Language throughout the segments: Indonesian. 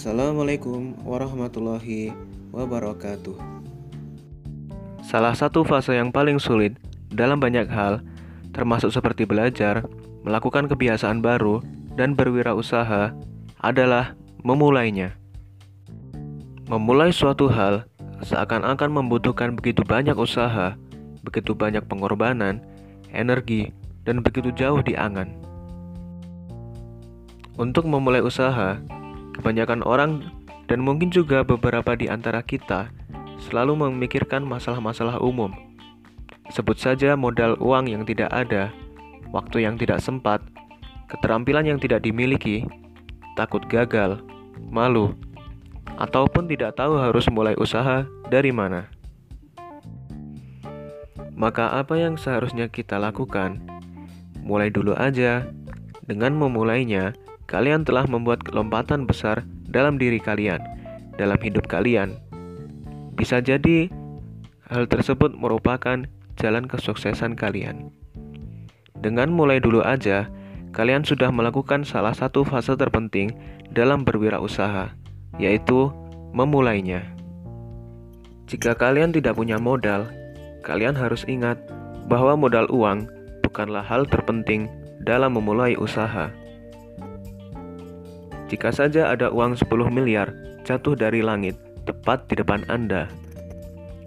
Assalamualaikum warahmatullahi wabarakatuh. Salah satu fase yang paling sulit dalam banyak hal, termasuk seperti belajar, melakukan kebiasaan baru, dan berwirausaha, adalah memulainya. Memulai suatu hal seakan-akan membutuhkan begitu banyak usaha, begitu banyak pengorbanan, energi, dan begitu jauh diangan. Untuk memulai usaha, kebanyakan orang dan mungkin juga beberapa di antara kita selalu memikirkan masalah-masalah umum. Sebut saja modal uang yang tidak ada, waktu yang tidak sempat, keterampilan yang tidak dimiliki, takut gagal, malu, ataupun tidak tahu harus mulai usaha dari mana. Maka, apa yang seharusnya kita lakukan? Mulai dulu aja. Dengan memulainya, kalian telah membuat lompatan besar dalam diri kalian, dalam hidup kalian, bisa jadi hal tersebut merupakan jalan kesuksesan kalian. Dengan mulai dulu aja, kalian sudah melakukan salah satu fase terpenting dalam berwirausaha, yaitu memulainya. Jika kalian tidak punya modal, kalian harus ingat bahwa modal uang bukanlah hal terpenting dalam memulai usaha. Jika saja ada uang 10 miliar jatuh dari langit, tepat di depan Anda.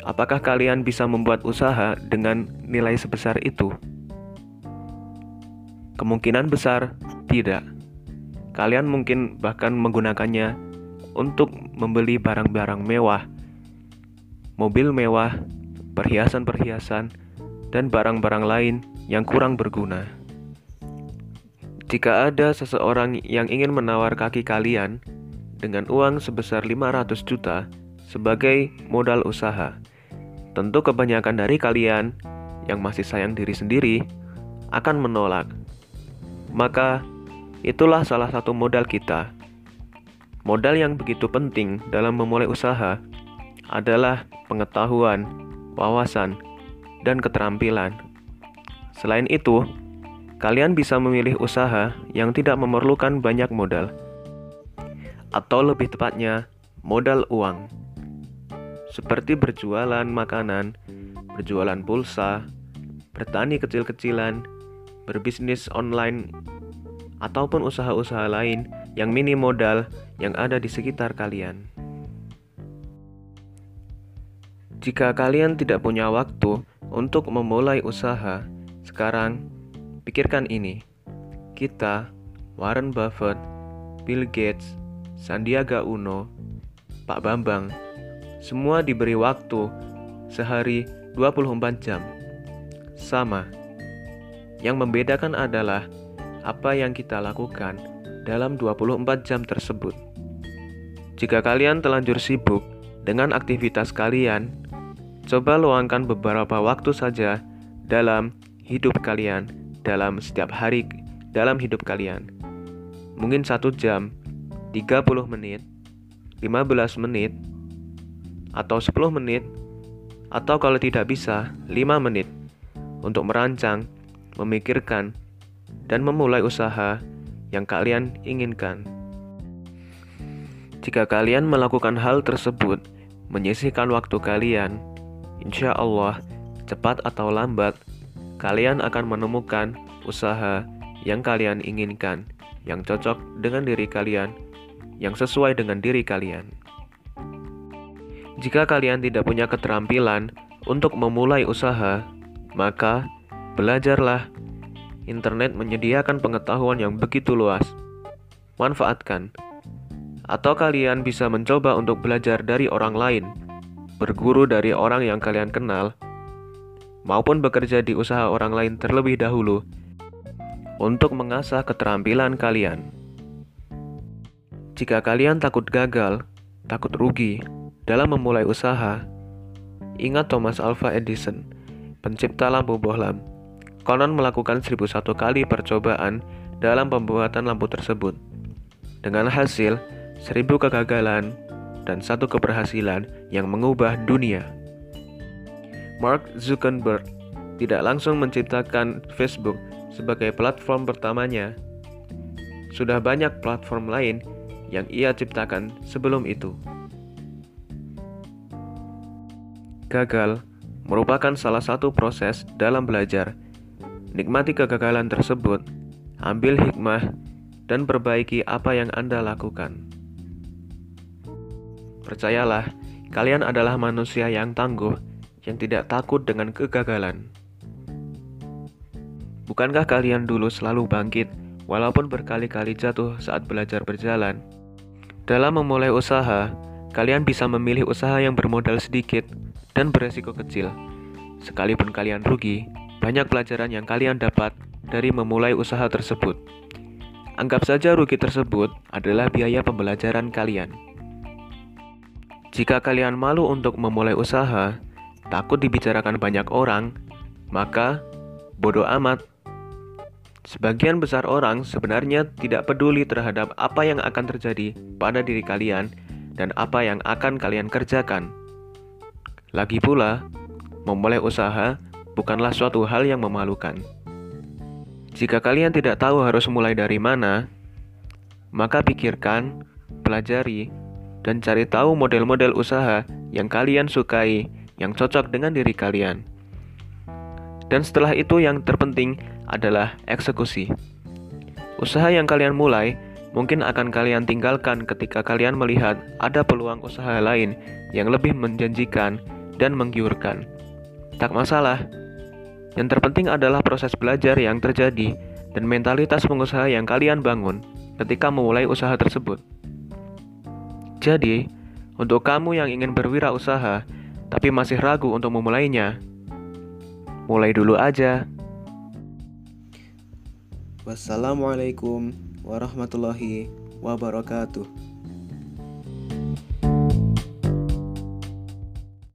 Apakah kalian bisa membuat usaha dengan nilai sebesar itu? Kemungkinan besar tidak. Kalian mungkin bahkan menggunakannya untuk membeli barang-barang mewah, mobil mewah, perhiasan-perhiasan, dan barang-barang lain yang kurang berguna. Jika ada seseorang yang ingin menawar kaki kalian, dengan uang sebesar 500 juta sebagai modal usaha. Tentu kebanyakan dari kalian yang masih sayang diri sendiri akan menolak. Maka itulah salah satu modal kita. Modal yang begitu penting dalam memulai usaha adalah pengetahuan, wawasan, dan keterampilan. Selain itu, kalian bisa memilih usaha yang tidak memerlukan banyak modal atau lebih tepatnya modal uang. Seperti berjualan makanan, berjualan pulsa, bertani kecil-kecilan, berbisnis online, ataupun usaha-usaha lain yang minim modal yang ada di sekitar kalian. Jika kalian tidak punya waktu untuk memulai usaha, sekarang pikirkan ini. Kita, Warren Buffett, Bill Gates, Sandiaga Uno, Pak Bambang, semua diberi waktu sehari 24 jam. Sama. Yang membedakan adalah apa yang kita lakukan dalam 24 jam tersebut. Jika kalian telanjur sibuk dengan aktivitas kalian, coba luangkan beberapa waktu saja dalam hidup kalian, dalam setiap hari dalam hidup kalian. Mungkin satu jam 30 menit, 15 menit, atau 10 menit, atau kalau tidak bisa, 5 menit untuk merancang, memikirkan, dan memulai usaha yang kalian inginkan. Jika kalian melakukan hal tersebut, menyisihkan waktu kalian, insya Allah, cepat atau lambat, kalian akan menemukan usaha yang kalian inginkan, yang cocok dengan diri kalian yang sesuai dengan diri kalian. Jika kalian tidak punya keterampilan untuk memulai usaha, maka belajarlah. Internet menyediakan pengetahuan yang begitu luas. Manfaatkan. Atau kalian bisa mencoba untuk belajar dari orang lain, berguru dari orang yang kalian kenal, maupun bekerja di usaha orang lain terlebih dahulu untuk mengasah keterampilan kalian. Jika kalian takut gagal, takut rugi dalam memulai usaha, ingat Thomas Alva Edison, pencipta lampu bohlam. Konon melakukan 1001 kali percobaan dalam pembuatan lampu tersebut. Dengan hasil 1000 kegagalan dan satu keberhasilan yang mengubah dunia. Mark Zuckerberg tidak langsung menciptakan Facebook sebagai platform pertamanya. Sudah banyak platform lain yang ia ciptakan sebelum itu. Gagal merupakan salah satu proses dalam belajar. Nikmati kegagalan tersebut, ambil hikmah, dan perbaiki apa yang Anda lakukan. Percayalah, kalian adalah manusia yang tangguh, yang tidak takut dengan kegagalan. Bukankah kalian dulu selalu bangkit, walaupun berkali-kali jatuh saat belajar berjalan? Dalam memulai usaha, kalian bisa memilih usaha yang bermodal sedikit dan beresiko kecil. Sekalipun kalian rugi, banyak pelajaran yang kalian dapat dari memulai usaha tersebut. Anggap saja rugi tersebut adalah biaya pembelajaran kalian. Jika kalian malu untuk memulai usaha, takut dibicarakan banyak orang, maka bodoh amat. Sebagian besar orang sebenarnya tidak peduli terhadap apa yang akan terjadi pada diri kalian dan apa yang akan kalian kerjakan. Lagi pula, memulai usaha bukanlah suatu hal yang memalukan. Jika kalian tidak tahu harus mulai dari mana, maka pikirkan, pelajari, dan cari tahu model-model usaha yang kalian sukai, yang cocok dengan diri kalian. Dan setelah itu, yang terpenting adalah eksekusi. Usaha yang kalian mulai mungkin akan kalian tinggalkan ketika kalian melihat ada peluang usaha lain yang lebih menjanjikan dan menggiurkan. Tak masalah. Yang terpenting adalah proses belajar yang terjadi dan mentalitas pengusaha yang kalian bangun ketika memulai usaha tersebut. Jadi, untuk kamu yang ingin berwirausaha tapi masih ragu untuk memulainya, mulai dulu aja. Wassalamualaikum warahmatullahi wabarakatuh.